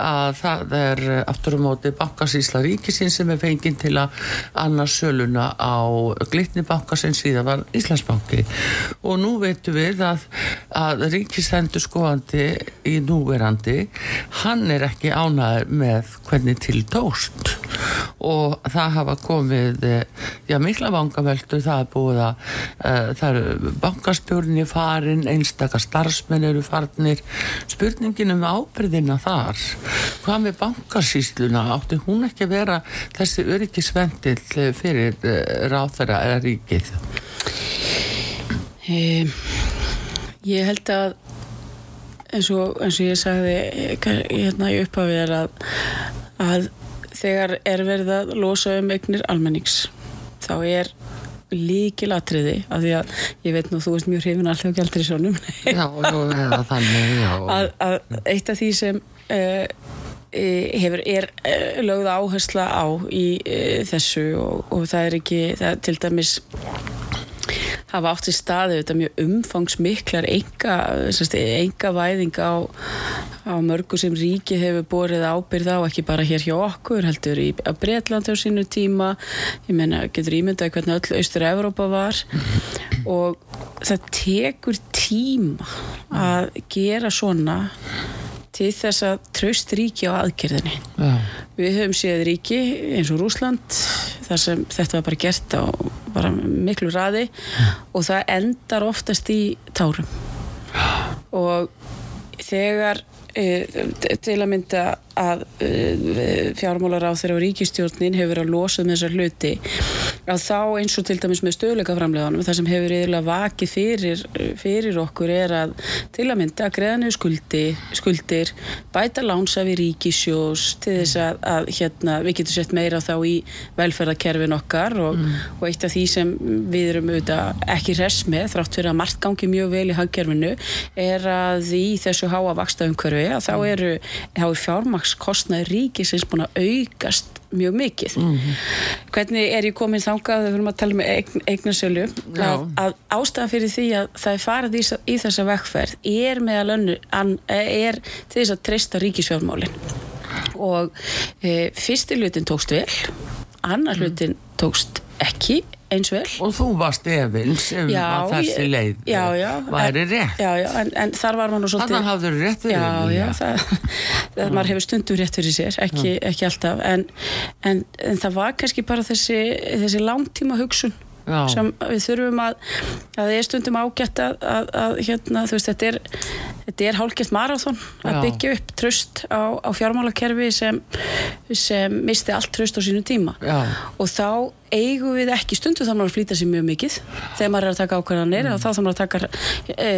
að það er aftur um móti bankasísla ríkisins sem er fenginn til að annars söluna á glitni bankasins síðan var Íslandsbanki. Og nú veitum við að, að ríkisendur skoðandi í núverandi hann er ekki ánæður með hvernig til tóst og það hafa komið já mikla bankaveldu það er búið að uh, það eru bankaspjórnir farin einstakar starfsmenn eru farnir spurningin um ábyrðina þar hvað með bankasýsluna? Átti hún ekki að vera þessi öryggisvendil fyrir uh, ráþara eða ríkið? Um, ég held að eins og, eins og ég sagði hérna í upphafið er að, að þegar er verið að losa um eignir almennings þá er líkil atriði af því að ég veit nú þú veist mjög hrifin alltaf gældur í sjónum að, að eitt af því sem uh, hefur er uh, lögð áhersla á í uh, þessu og, og það er ekki það til dæmis hafa átt í staði þetta mjög umfangsmiklar enga, væðing á, á mörgu sem ríki hefur borið ábyrð á ekki bara hér hjá okkur heldur í Breitlandi á sínu tíma. Ég menna getur ímyndaði hvernig öll Austur-Európa var. Og það tekur tíma að gera svona til þess að tröst ríki á aðgerðinni Já. við höfum séð ríki eins og Rúsland þar sem þetta var bara gert á bara miklu raði Já. og það endar oftast í tárum og þegar til að mynda að e, fjármálar á þeirra og ríkistjórnin hefur verið að losa með um þessar hluti að þá eins og til dæmis með stöðleika framleganum það sem hefur yfirlega vakið fyrir, fyrir okkur er að til að mynda að greiðanu skuldi, skuldir bæta lánsafi ríkisjós til þess að, að hérna, við getum sett meira þá í velferðarkerfin okkar og, mm. og eitt af því sem við erum auðvitað ekki res með þrátt fyrir að margt gangi mjög vel í hagkerfinu er að í þessu háa vaksta umhverfi að þá eru, er fjármakskostnaði ríkisins búin að aukast mjög mikið. Mm -hmm. hvernig er ég komin þángað við höfum að tala með eign, eignarsölu að, að ástæðan fyrir því að það er farið í, í þessa vekkferð er meðal önnu er til þess að treysta ríkisfjármálin. Og e, fyrsti hlutin tókst vel annar mm. hlutin tókst ekki eins vel. Og þú varst efins um já, að þessi leið já, já, væri rétt. en, en þar var maður svolítið þannig hafður rétt fyrir já, já, það, það maður hefur stundum rétt fyrir sér ekki, ekki alltaf. En, en, en það var kannski bara þessi, þessi langtíma hugsun sem við þurfum að að það er stundum ágætt að, að, að hérna, veist, þetta er þetta er hálfgett marathón að byggja upp tröst á, á fjármálakerfi sem, sem misti allt tröst á sínu tíma. Já. og þá eigum við ekki stundu þá náttúrulega flýta sér mjög mikið þegar maður er að taka ákvarðanir mm. og þá þá maður að taka e,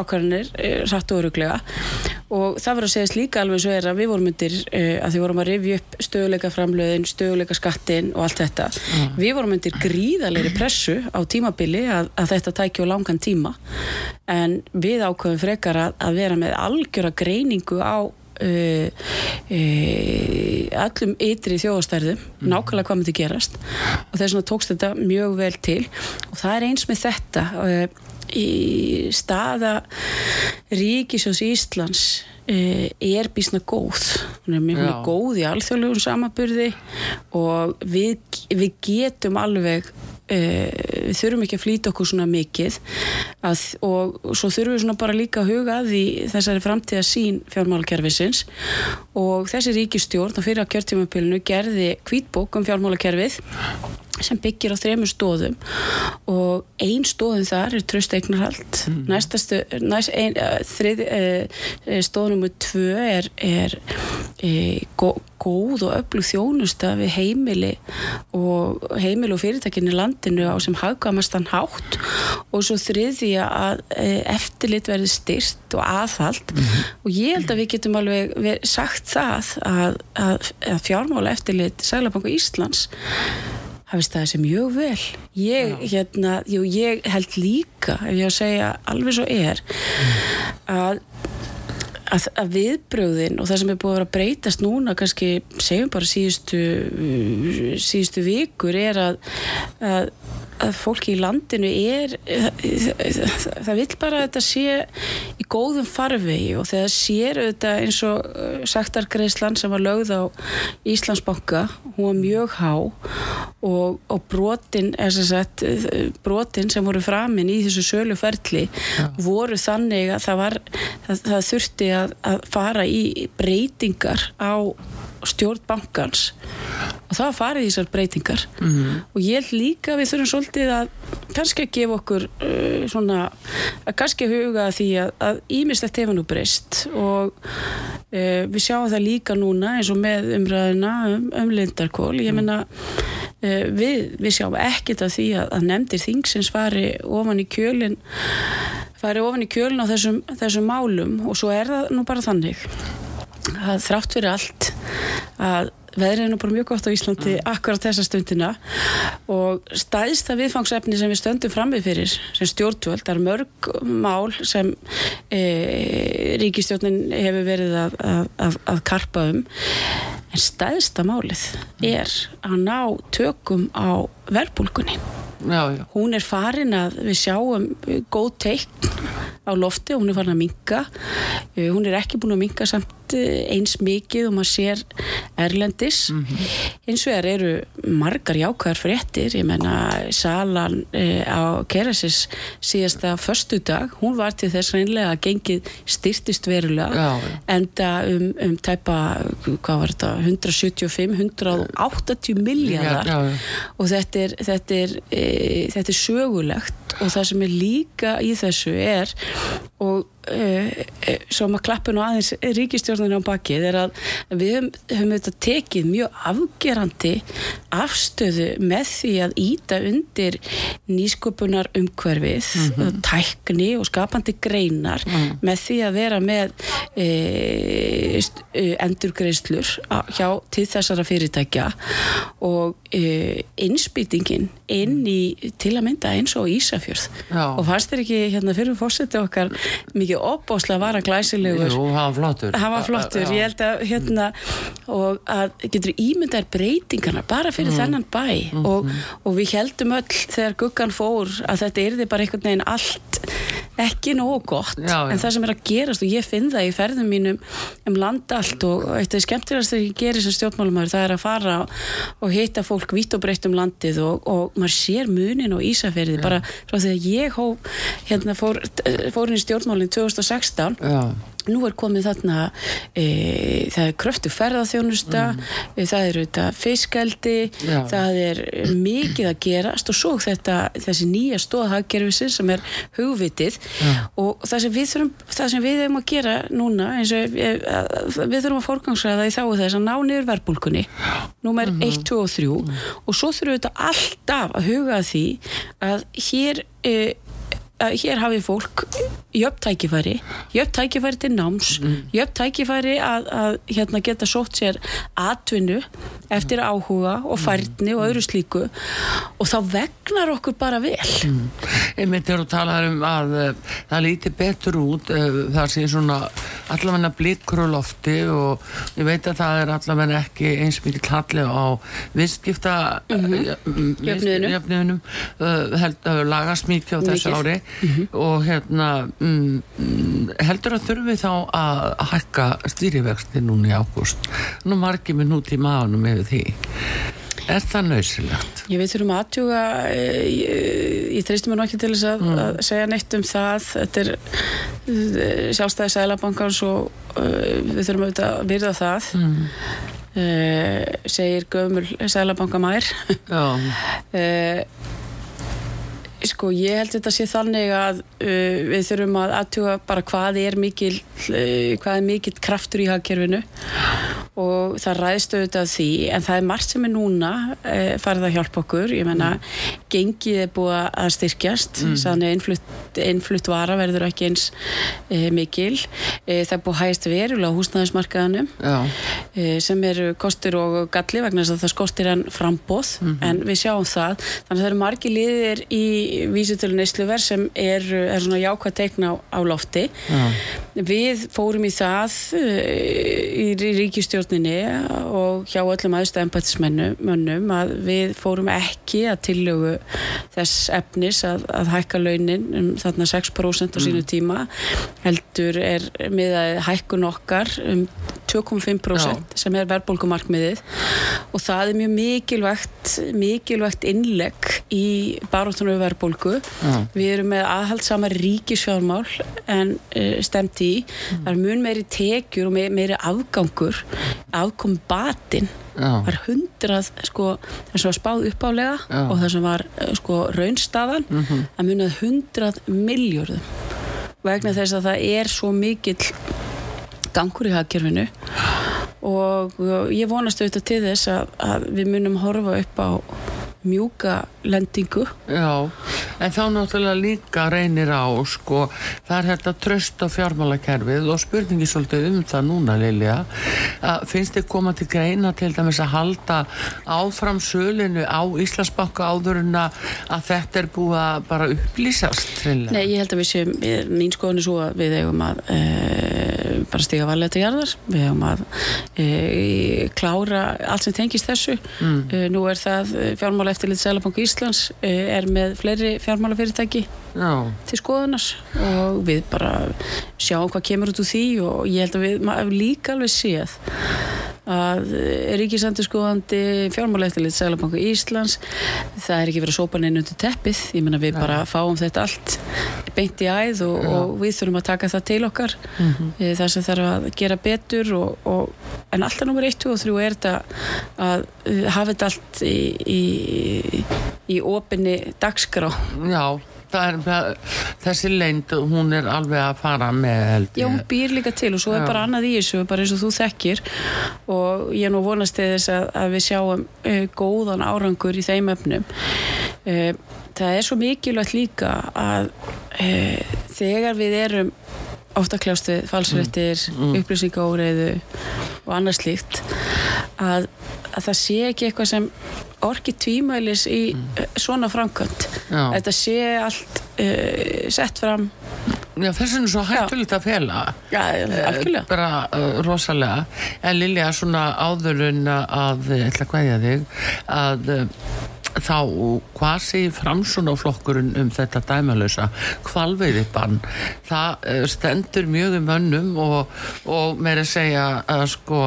ákvarðanir e, rætt og öruglega og það verður að segja slíka alveg svo er að við vorum myndir e, að því vorum að rifja upp stöðuleika framlöðin, stöðuleika skattin og allt þetta mm. við vorum myndir gríðalegri pressu á tímabili að, að þetta tækja á langan tíma en við ákveðum frekar að, að vera með algjöra greiningu á Uh, uh, allum ytri þjóðastærðum mm. nákvæmlega hvað myndi gerast. Og þess vegna tókst þetta mjög vel til. Og það er eins með þetta uh, í staða Ríkisjós Íslands er bísna góð. Hún er mjög, mjög góð í alþjóðlegum samaburði og við, við getum alveg Uh, við þurfum ekki að flýta okkur svona mikið að, og svo þurfum við svona bara líka að huga því þessari framtíða sín fjármálakerfisins. Og þessi ríkistjórn á fyrir að kjörtímapilinu gerði kvítbók um fjármálakerfið sem byggir á þremur stóðum og ein stóðum þar er tröst eignarhald. Mm. næstastu næst, ein, þrið, e, stóð nummer tvö er, er e, góð og öflug þjónusta við heimili og heimili og fyrirtækinni landinu á sem hafgamastan hátt. Og svo þriði að e, eftirlit verði styrst og aðhald. Mm -hmm. og ég held að við getum alveg sagt það að, að, að fjármála eftirlit Sælabanku Íslands hafi staðið sér mjög vel. Ég, hérna, jú, ég held líka ef ég að segja alveg svo er að, að, að viðbröðin og það sem er búið að breytast núna kannski segjum bara síðustu síðustu vikur er að, að að fólki í landinu er það vil bara að þetta sé í góðum farvegi og þegar sér þetta eins og uh, sektargreislan sem var lögð á Íslandsbanka hún var mjög há og, og brotin sagt, brotin sem voru framinn í þessu söluferli ja. voru þannig að það, var, það, það þurfti að, að fara í breytingar á stjórn bankans. Og það farið í þessar breytingar. Mm -hmm. og ég held líka við þurfum svolítið að kannski að gefa okkur uh, svona, að kannski huga því að ímislegt hefur nú breyst. Og uh, við sjáum það líka núna eins og með umræðina um, um lindarkól, ég menna uh, við, við sjáum ekkit að því að, að nefndir þingsins fari ofan í kjölin fari ofan í kjölin á þessum, þessum málum. Og svo er það nú bara þannig að þrátt fyrir allt að veðrið er nú bara mjög gott á Íslandi mm. akkurat þessa stundina. Og stæðsta viðfangsefni sem við stöndum framið fyrir sem stjórnvöld, það er mörg mál sem e, ríkistjórnin hefur verið að, að, að karpa um. En stæðsta málið er að ná tökum á já. hún er farin að við sjáum góð teikn á lofti og hún er farin að minga hún er ekki búin að minga samt eins mikið og maður sér erlendis. Mm -hmm. eins og þær eru margar jákvæðar fréttir. Ég menna salan e, á Kerasis síðasta förstu dag, hún var til þess reynlega að gengið styrtist verulega já, já. enda um, um tæpa, hvað var þetta 175-180 miljardar já, og þetta er þetta er, e, þetta er sögulegt. Og það sem er líka í þessu er og Uh, uh, svo maður klappur nú aðeins ríkistjórnuna á bakið er að við höfum, höfum þetta tekið mjög afgerandi afstöðu með því að íta undir nýsköpunar umhverfið mm -hmm. tækni og skapandi greinar mm -hmm. með því að vera með uh, endurgreislur hjá til þessara fyrirtækja og innspýtingin inn í til að mynda eins og Ísafjörð Já. og fannst þér ekki hérna fyrir fórsetu okkar mikið opbóslega var að glæsilegur Jú, hann var flottur hann var flottur, ég held að hérna og að getur ímyndar breytingarna bara fyrir mm. þennan bæ mm. og, og við heldum öll þegar guggan fór að þetta er þið bara einhvern veginn allt ekki nógu gott já, já. en það sem er að gerast og ég finn það í ferðum mínum um land allt og eitt af því skemmtilegast þegar ég gerir sem stjórnmálumar það er að fara og hitta fólk vitt og breytt um landið og, og maður sér munin og ísaferði bara frá því að ég hó, hérna, fór, fór inn í stjórnmálinn 2016 Já nú er komið þarna e, það er kröftu ferðarþjónusta mm. e, það er auðvitað fiskaldi Já. það er mikið að gerast og svo þetta, þessi nýja stóðhaggerfisir sem er hugvitið Já. og það sem við þurfum það sem við hefum að gera núna eins og við, við þurfum að forgangsræða í þá þess að ná niður verbulkunni númer mm -hmm. 1, 2 og 3 mm. og svo þurfum við þetta alltaf að huga því að hér e, að hér hafi fólk jöfn tækifæri, jöfn tækifæri til náms, mm. jöfn tækifæri að, að hérna, geta sótt sér atvinnu eftir áhuga og mm. færni og öðru slíku og þá vegnar okkur bara vel mm. Ég myndi að tala um að uh, það líti betur út uh, það sé svona allavegna blikur og lofti og ég veit að það er allavegna ekki eins mikið talli á viðskipta -hmm. jöfnunum uh, held að lagast mikið á þessu ári mm -hmm. og hérna mm, heldur að þurfi þá að hækka stýrivexti núna í ágúst nú margir minn út í maðunum yfir því Er það nöysilegt? Ég veit þurfum aðtjúga eh, ég, ég treystum mér nokkið til þess að, mm. að segja neitt um það þetta er eh, sjálfstæði sælabankans og uh, við þurfum auðvitað að virða það mm. uh, segir gömul sælabankamær Já, uh, Sko, ég held þetta sé þannig að uh, við þurfum að aðtuga bara hvað er mikil, uh, hvað er mikil kraftur í hagkerfinu og það ræðst auðvitað því en það er margt sem er núna uh, farið að hjálpa okkur, ég menna gengið er búið að styrkjast. Þannig innflutt, innflutt vara verður ekki eins uh, mikil. Uh, það er búið að hægast verulega á húsnæðismarkaðanum sem eru kostur og galli vegna þess að það skortir en frambóð en við sjáum það. Þannig að það eru margi liðir í vísitölu neysluver sem er, er svona jákvæð teikna á, á lofti. Já, við fórum í það í rí- ríkisstjórninni og hjá öllum aðstæð embættismönnum að við fórum ekki að tillögu þess efnis að, að hækka launin um þarna 6% á sínu tíma. Heldur er með að hækkun okkar um 2,5% sem er verðbólgumarkmiðið. Og það er mjög mikilvægt mikilvægt innlegg í baróttunum já, við erum með aðhaldsama ríkisfjármál en uh, stemt í. Það er mun meiri tekjur og meiri afgangur afkom batinn var hundrað sko, þess að var spáð uppálega Já. og þess að var eh, sko, raunstaðan Mhm. að munið hundrað miljörðum vegna þess að það er svo mikill gangur í hagkerfinu og ég vonast auðvitað til þess að, að við munum horfa upp á mjúka lendingu já, en þá náttúrulega líka reynir á, sko, það er þetta tröst á fjármálakerfið og spurningi svolítið um það núna, Lilja, að finnst þið koma til greina til dæmis að halda áfram sölinu á Íslandsbanka áður en að að þetta er búið að bara upplýsast? Nei, ég held að við séum, mín skoðan er svo að við eigum að e, bara stiga varlega til jarðar, við eigum að e, klára allt sem tengist þessu. Mm. E, nú er það fjármála eftirlit Sælabanku Íslands e, er með fleiri fjármálafyrirtæki Já, til skoðunar og við bara sjáum hvað kemur út úr því og ég held að við maður líka alveg séð að ríkisendurskoðandi fjármálaeftirlit Sælabanku Íslands það er ekki verið að sópa neina undir teppið. Ég menna við bara fáum þetta allt beint í æð og, og við þurfum að taka það til okkar. Mm -hmm. það sem þarf að gera betur og, og, en alltaf nummer 1 og 3 er þetta að hafa þetta allt í, í, í opinni dagskrá. Já, er þessi leynd, hún er alveg að fara með, held Já, hún býr líka til og svo er Já. bara annað í þessu, bara eins og þú þekkir og ég er nú vonast þess að, að við sjáum uh, góðan árangur í þeim efnum. Uh, það er svo mikilvægt líka að uh, þegar við erum ofta kljást við falsrættir, mm. upplýsingaóreiðu og annað slíkt að, að það sé ekki eitthvað sem orki tvímælis í mm. svona framkvæmt. Já. Þetta sé allt uh, sett fram Já, þess vegna er svo hættulegt að fela. ja, algjörlega. bara uh, rosalega en Lilja svona áður en að ég ætla að þig að þá segir framsunaflokkurinn um þetta dæmalösa kvalveiðibann það uh, stendur mjög um önnum og, og meira að segja að sko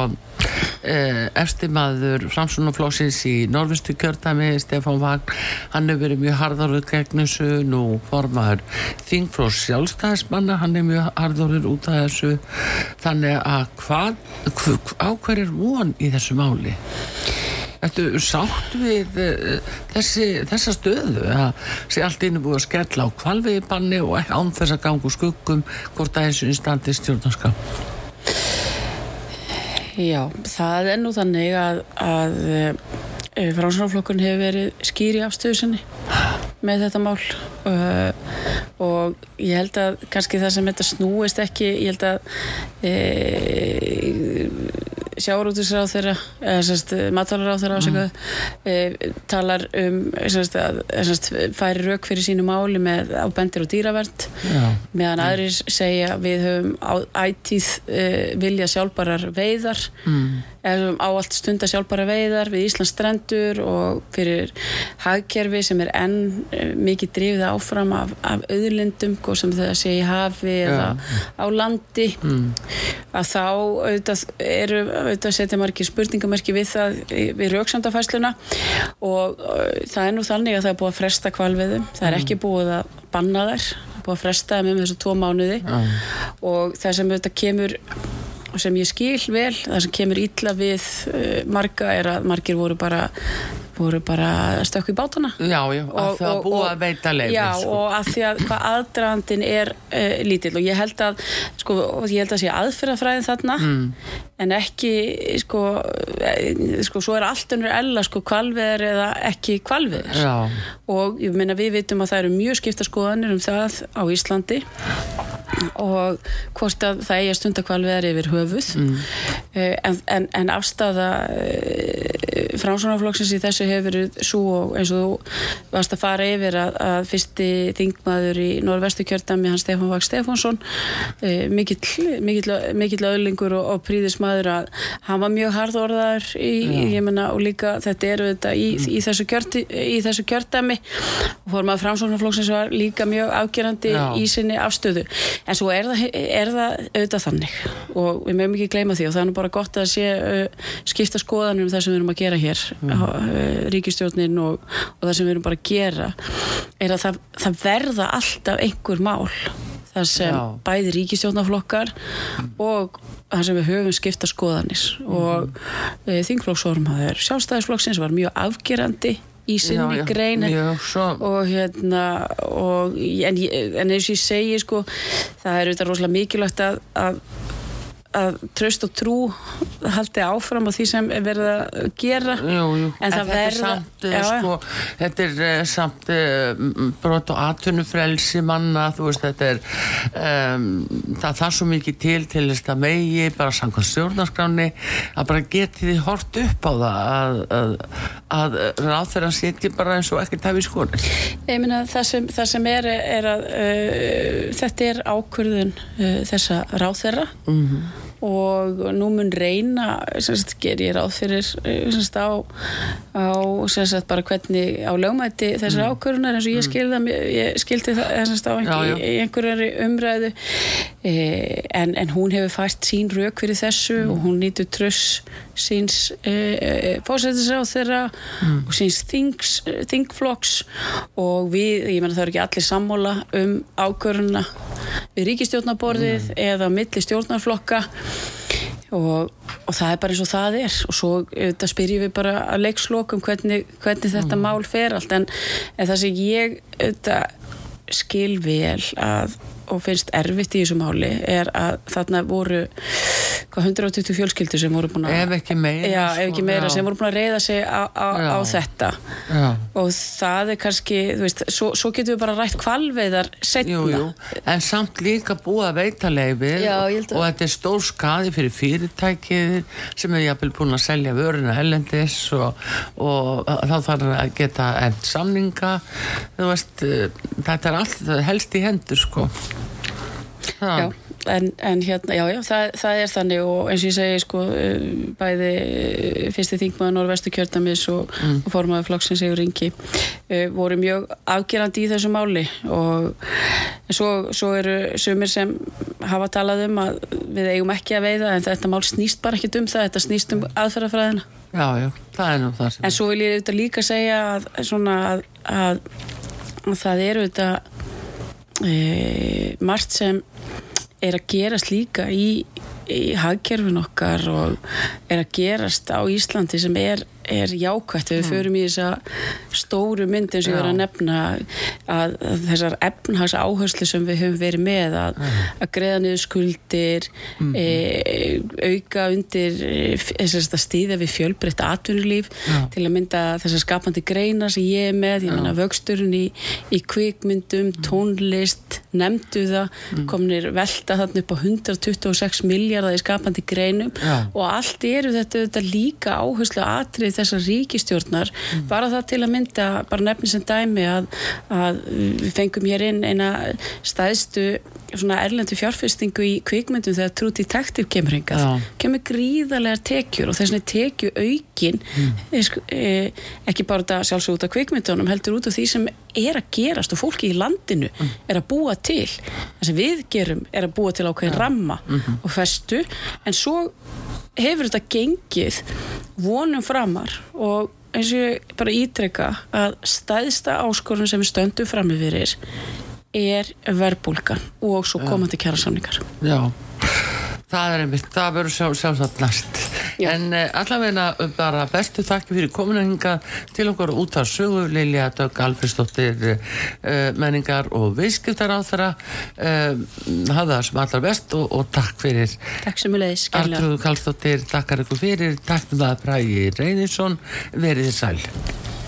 eh, efstimaður framsunaflokksins í norðvistu kjördæmi Stefán Vagn, hann hefur verið mjög harðaröð gegn þessu, nú formaður Þingflós sjálfstæðismanna hann er mjög harðaröð út af þessu þannig að hvað hv- á hver er von í þessu máli? Ertu sátt við uh, þessi, þessa stöðu að sé allt inni búið að skella á kvalviðbanni og ekki án þess að ganga úr skuggum hvort að þessu instandi stjórnarska Já, það er nú þannig að, að e, Fránsflokkurinn hefur verið skýr í afstöðu sinni með þetta mál. Uh, og ég held að kannski það sem þetta snúist ekki ég held að e, sjáurútisráð þeirra eða semst matvalarráð þeirra ásakaðu e, talar um semst, að, semst, færi rauk fyrir sínu máli með á bendir og dýravernd. Já, meðan aðrir segja við höfum ætíð uh, vilja sjálfbarar veiðar. Mm. erum á allt stunda sjálfbara veiðar við Íslands strendur og fyrir hagkerfi sem er enn uh, mikið drifið áfram af, af auðlindum, sem það sé í hafi eða á landi að þá auðvitað eru auðvitað setja margir spurningamarki við það við rauksamdafæsluna og uh, það er nú þannig að það er búið að fresta kvalviðum, það er ekki búið að banna þær, búið að fresta þeim um þessu tvo mánuði. Og það sem auðvitað kemur sem ég skil vel, það sem kemur ítla við uh, marga er að margir voru bara voru bara stökku í bátana Já, já, að það að búa að veita leifir Já, sko. og að því að hvað aðdraðandin er uh, lítill og ég held að sko, og ég held að sé aðferðafræðin þarna mm. en ekki sko, eh, sko, svo er allt önnur ella sko, kvalveður eða ekki kvalveður Já. og ég meina við vitum að það eru mjög skipta skoðanir um það á Íslandi og hvort að það eigi að stunda kvalveðar yfir höfuð mm. en, en, en afstafa frásunarflokksins í þessu hefur verið svo eins og þú varst að fara yfir að, að fyrsti þingmaður í norðvestu kjörtami hann Stefán Vag Stefánsson uh, mikill, öðlingur og, og príðismadur að hann var mjög hardorðar í, ég menna og líka þetta eru þetta í, mm. í, þessu, kjörti, í þessu kjörtami og fór maður frásunarflokksins var líka mjög afgerandi Já. í sinni afstöðu en svo er það, er það auðvitað þannig og við meðum ekki gleyma því og það er nú bara gott að sé uh, skipta skoðanum um það sem við erum að gera hér mm. uh, ríkistjórnin og, og það sem við erum bara að gera er að það, það verða alltaf einhver mál þar sem Já. bæði ríkistjórnaflokkar og þar sem við höfum skipta skoðanis mm. og uh, þingflokksformaður sjálfstæðisflokksins var mjög afgerandi í sinni já, já, grein og hérna og, en, en eins og ég segi sko það er auðvitað rosalega mikilvægt að, að að tröst og trú haldi áfram á því sem er verið að gera. Jú, jú. en, en það verða samt, já, sko, þetta er uh, samt uh, brot og atvinnufrelsi manna þú veist þetta er um, það þarf svo mikið til til þess að megi bara samkvæmt stjórnarskráni að bara geti því hort upp á það að, að, að ráð þeirra setja bara eins og ekkert hafi minna það sem, það sem er, er að uh, þetta er ákvörðun þessa ráð þeirra mm -hmm og nú mun reyna sagt, ger ég ráð fyrir eh, sagt, á, á sagt, bara hvernig á lögmæti þessar mm. ákvörunar eins og ég mm. skildi það ég skildi það á einhver, einhverjari umræðu en, en hún hefur fært sín rauk fyrir þessu mm. og hún nýtur tröss síns e, e, fósættisráð þeirra mm. og síns þingflokks og við, ég menna það eru ekki allir sammóla um ákvöruna við ríkistjórnaborðið mm. eða milli stjórnarflokka og, og það er bara eins og það er og svo þetta spyrjum við bara að leikslokum hvernig, hvernig þetta mm. mál fer allt en, en það sem ég þetta, skil vel að og finnst erfitt í þessu máli er að þarna voru 120 fjölskyldur sem voru búin að ef ekki meira, já, ef ekki meira sem voru búin að reyða sig á, á, á þetta. Já. og það er kannski veist, svo, svo getur við bara rætt kvalveiðar setna jú, jú. en samt líka búið að veita leifir og þetta er stór skadi fyrir fyrirtækið sem er jafnvel búin að selja vöruna hellendis og, og þá þarf að geta end samninga. Veist, þetta er allt helst í hendur sko Já, en, en hérna, já, já, það, það er þannig og eins og ég segi, sko, eh, bæði eh, fyrsti þingmaður Norvestu kjördamis og, mm. og formaður flokksins Sigur Ringi uh, voru mjög afgerandi í þessu máli og svo, svo eru sumir sem hafa talað um að við eigum ekki að veiða en þetta mál snýst bara ekki um það, þetta snýst um aðferðafræðina. Já, já, það er nú það sem... En svo vil ég auðvitað líka segja að, svona, að, að, að það eru auðvitað e, margt sem er að gerast líka í, í hagkerfin okkar og er að gerast á Íslandi sem er er jákvæmt ef við förum í þessa stóru mynd eins og ég var að nefna að, að þessar efnhags áherslu sem við höfum verið með að, að greiða niður skuldir mm. e, auka undir þess að stíða við fjölbreytt atvinnulíf Já. til að mynda þessar skapandi greina sem ég er með, ég menna vöxturinn í, í kvikmyndum, mm. tónlist nefndu það, mm. komnir velta þarna upp á 126 miljardar í skapandi greinum Já. og allt eru þetta, þetta líka áherslu atrið þessar ríkistjórnar mm. bara það til að mynda, bara nefni sem dæmi að, að við fengum hér inn eina staðstu erlendu fjárfestingu í kvikmyndum þegar True Detective kemur hingað ja. kemur gríðarlegar tekjur og þess vegna tekju aukin mm. e, ekki bara þetta sjálfsög út af kvikmyndunum heldur út af því sem er að gerast og fólki í landinu mm. er að búa til það sem við gerum er að búa til ákveðin ja. ramma mm -hmm. og festu en svo hefur þetta gengið vonum framar og eins og ég bara ítrekka að stæðsta áskorun sem við stöndum fram með fyrir er verbulgan og svo komandi kjæra samningar Já. Það er einmitt, það verður sjálf, sjálfsagt næst. Já. En uh, allavegna uh, bara bestu þakki fyrir komuna hinga til okkur út af sögu Lilja Dögg Alfredsdóttir uh, menningar og viðskiptar á þeirra uh, hafa það sem allar best og, og takk fyrir Takk sem við leiðis, Artrúðu Kallstóttir, takkar ykkur fyrir. Takk með það Bræði Reynisson. Verið þið sæl